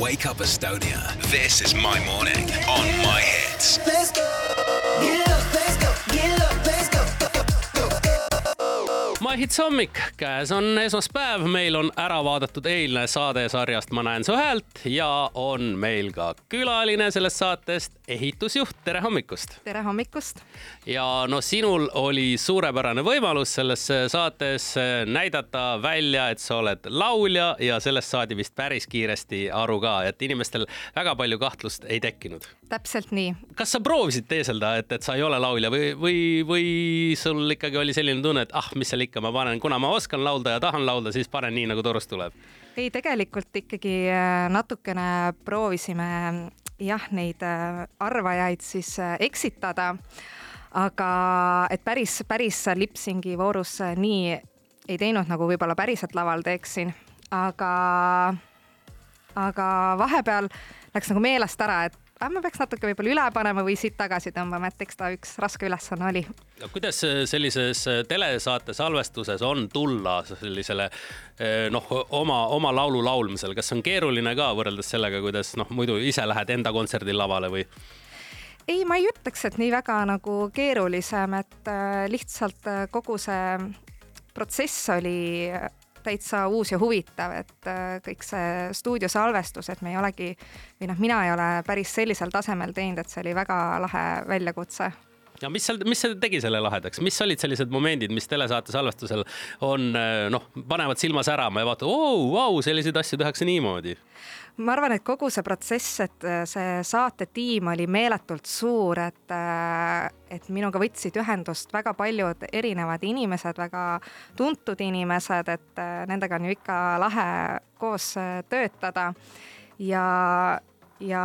Wake Up Estonia. This is my morning on my hits. Let's go. Get Mahits hommik, käes on esmaspäev, meil on ära vaadatud eilne saade sarjast Ma näen su häält ja on meil ka külaline sellest saatest, ehitusjuht, tere hommikust. tere hommikust! ja no sinul oli suurepärane võimalus selles saates näidata välja, et sa oled laulja ja sellest saadi vist päris kiiresti aru ka, et inimestel väga palju kahtlust ei tekkinud. Täpselt nii. kas sa proovisid teeselda, et, et sa ei ole laulja või, või, või sul ikkagi oli selline tunne, et ah, mis seal ikka, ma panen, kuna ma oskan laulda ja tahan laulda, siis panen nii, nagu torust tuleb? ei, tegelikult ikkagi äh, natukene proovisime jah, neid äh, arvajaid siis äh, eksitada. aga et päris, päris lipsingi voorus nii ei teinud, nagu võib-olla päriselt laval teeksin, aga, aga vahepeal läks nagu meelest ära, et ma peaks natuke võib-olla üle panema või siit tagasi tõmbama, et eks ta üks raske ülesanne oli. kuidas sellises telesaate salvestuses on tulla sellisele noh, oma, oma laulu laulmisel, kas on keeruline ka võrreldes sellega, kuidas noh, muidu ise lähed enda kontserdil lavale või? ei, ma ei ütleks, et nii väga nagu keerulisem, et äh, lihtsalt äh, kogu see protsess oli täitsa uus ja huvitav, et äh, kõik see stuudiosalvestus, et me ei olegi või noh, mina ei ole päris sellisel tasemel teinud, et see oli väga lahe väljakutse ja mis seal, mis see tegi selle lahedaks, mis olid sellised momendid, mis telesaate salvestusel on noh, panevad silma särama ja vaatad, oo, vau, selliseid asju tehakse niimoodi ma arvan, et kogu see protsess, et äh, see saatetiim oli meeletult suur, et, äh, et minuga võtsid ühendust väga paljud erinevad inimesed, väga tuntud inimesed, et äh, nendega on ju ikka lahe koos töötada. ja, ja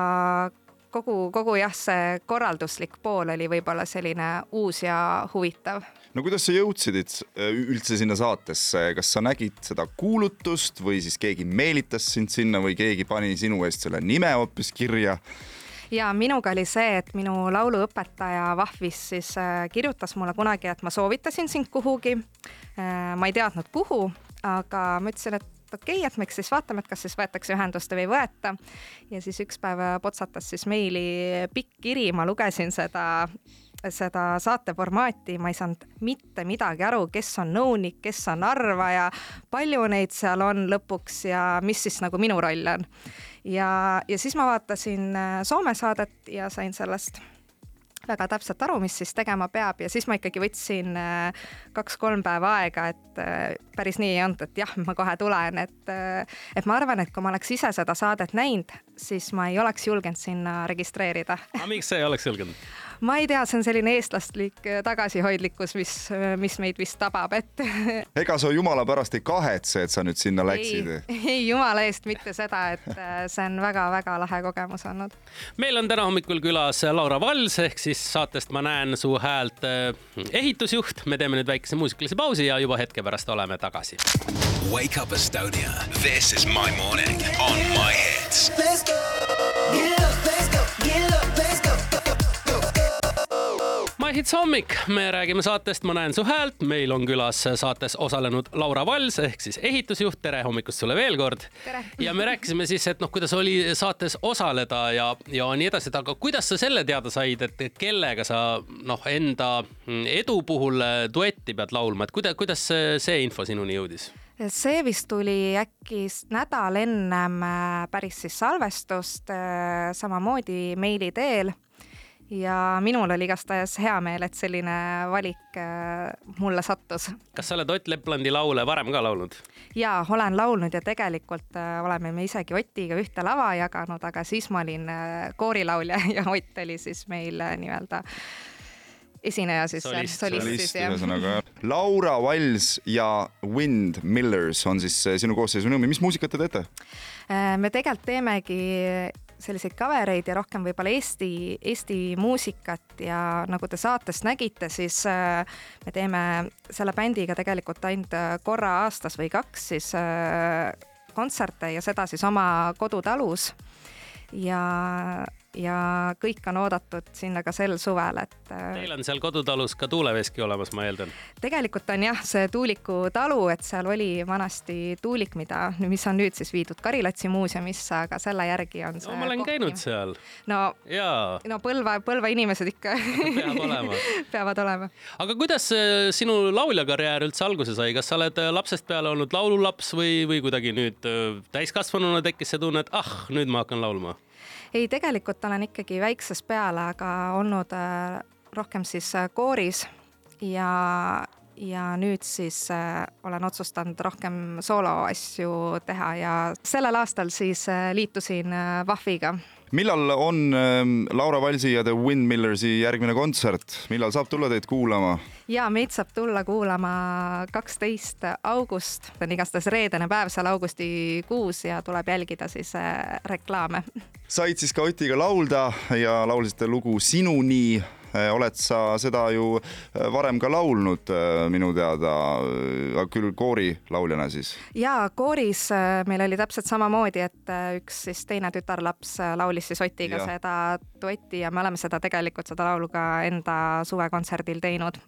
kogu, kogu jah, see korralduslik pool oli võib-olla selline uus ja huvitav. no kuidas sa jõudsid üldse sinna saatesse, kas sa nägid seda kuulutust või siis keegi meelitas sind sinna või keegi pani sinu eest selle nime hoopis kirja? ja minuga oli see, et minu lauluõpetaja Vahvis siis äh, kirjutas mulle kunagi, et ma soovitasin sind kuhugi. Äh, ma ei teadnud, kuhu, aga ma ütlesin, et et okei okay,, et me eks siis vaatame, et kas siis võetakse ühendust või ei võeta. ja siis üks päev potsatas siis meili pikk kiri, ma lugesin seda seda saate formaati, ma ei saanud mitte midagi aru, kes on nõunik, kes on arvaja, palju neid seal on lõpuks ja mis siis nagu minu roll on. ja, ja siis ma vaatasin Soome saadet ja sain sellest väga täpselt aru, mis siis tegema peab ja siis ma ikkagi võtsin äh, kaks-kolm päeva aega, et äh, päris nii ei olnud, et jah, ma kohe tulen, et, äh, et ma arvan, et kui ma oleks ise seda saadet näinud, siis ma ei oleks julgenud sinna registreerida. aga miks sa ei oleks julgenud? Ma ei tea, see on selline eestlastlik äh, tagasihoidlikkus, mis, äh, mis meid vist tabab, et. ega sa jumala pärast ei kahetse, et sa nüüd sinna läksid? ei, jumala eest mitte seda, et äh, see on väga-väga lahe kogemus olnud. meil on täna hommikul külas Laura Vals ehk siis saatest Ma näen su häält ehitusjuht. me teeme nüüd väikese muusikalise pausi ja juba hetke pärast oleme tagasi. Wake up Estonia. This is my morning on my hits. Let's go. Get hits hommik, me räägime saatest Ma näen su häält, meil on külas saates osalenud Laura Vals ehk siis ehitusjuht, tere hommikust sulle veel kord. ja me rääkisime siis, et noh, kuidas oli saates osaleda ja, ja nii edasi, et aga kuidas sa selle teada said, et kellega sa noh, enda edu puhul duetti pead laulma, et kuidas, kuidas see info sinuni jõudis? see vist tuli äkki nädal ennem päris siis salvestust, samamoodi meili teel ja minul oli igastahes hea meel, et selline valik äh, mulle sattus. kas sa oled Ott Leplandi laule varem ka laulnud? jaa, olen laulnud ja tegelikult äh, oleme me isegi Otiga ühte lava jaganud, aga siis ma olin äh, koorilaulja ja Ott oli siis meil nii-öelda esineja siis. solist, solist ühesõnaga. Laura Vals ja Wind Millers on siis sinu koosseisu nõumi, mis muusikat te teete? me tegelikult teemegi selliseid cover eid ja rohkem võib-olla Eesti, Eesti muusikat ja nagu te saatest nägite, siis äh, me teeme selle bändiga tegelikult ainult äh, korra aastas või kaks siis äh, kontserte ja seda siis oma kodutalus. ja, ja kõik on oodatud sinna ka sel suvel, et. Teil on seal kodutalus ka tuuleveski olemas, ma eeldan? tegelikult on jah, see Tuuliku talu, et seal oli vanasti tuulik, mida, mis on nüüd siis viidud Karilatsi muuseumisse, aga selle järgi on see no,. ma olen käinud seal. no, no Põlva, Põlva inimesed ikka peab olema peavad olema. aga kuidas äh, sinu lauljakarjäär üldse alguse sai, kas sa oled äh, lapsest peale olnud laululaps või, või kuidagi nüüd äh, täiskasvanuna tekkis see tunne, et ah, nüüd ma hakkan laulma? Ei, tegelikult olen ikkagi väiksest peale, aga olnud äh, rohkem siis äh, kooris ja, ja nüüd siis äh, olen otsustanud rohkem sooloasju teha ja sellel aastal siis liitusin VAF-iga millal on äh, Laura Valsi ja The Windmillersi järgmine kontsert, millal saab tulla teid kuulama? ja meid saab tulla kuulama kaksteist august, see on igastahes reedene päev seal augustikuus ja tuleb jälgida siis äh, reklaame. said siis ka Otiga laulda ja laulsite lugu Sinuni oled sa seda ju eh, varem ka laulnud eh, minu teada, küll koorilauljana siis? ja kooris meil oli täpselt samamoodi, et üks siis teine tütarlaps laulis siis Otiga ja. seda duetti ja me oleme seda tegelikult, seda laulu ka enda suvekontserdil teinud.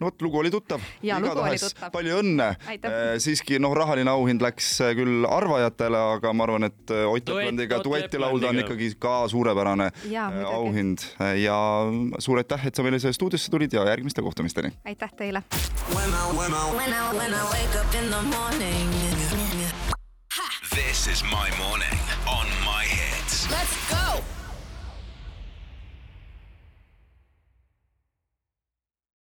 No vot, lugu oli tuttav. igatahes palju õnne. siiski noh, rahaline auhind läks küll arvajatele, aga ma arvan, et Ott Leplandiga duetti laulda on ikkagi ka suurepärane ja, auhind ja suur aitäh, et sa meile siia stuudiosse tulid ja järgmiste kohtumisteni. aitäh teile. This is my morning on my hits. Let's go.